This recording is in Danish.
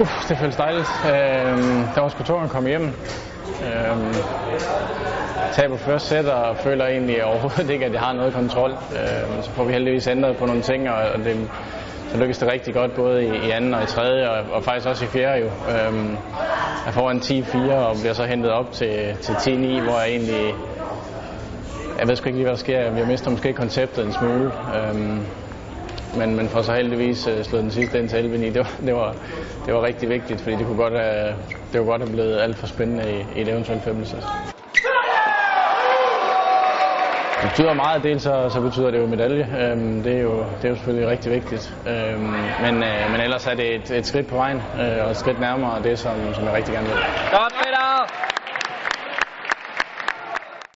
Uff, det føles dejligt. Øhm, der var sgu tungt at komme hjem. Øhm, taber første sæt og føler egentlig overhovedet ikke, at jeg har noget kontrol. Øhm, så får vi heldigvis ændret på nogle ting, og det, så lykkedes det rigtig godt både i, i anden og i tredje, og, og faktisk også i fjerde jo. Øhm, jeg får en 10-4 og bliver så hentet op til, til 10-9, hvor jeg egentlig... Jeg ved sgu ikke lige, hvad der sker. Vi har mistet måske konceptet en smule. Øhm, men, men får så heldigvis øh, slået den sidste ind til 11 Det var, det var, det var rigtig vigtigt, fordi det kunne godt have, det kunne godt have blevet alt for spændende i, i et eventuelt femtelsæt. Det betyder meget. Dels så, så betyder det jo medalje. Øhm, det, er jo, det er jo selvfølgelig rigtig vigtigt. Øhm, men, øh, men ellers er det et, et skridt på vejen, øh, og et skridt nærmere det, som, som jeg rigtig gerne vil. Godt.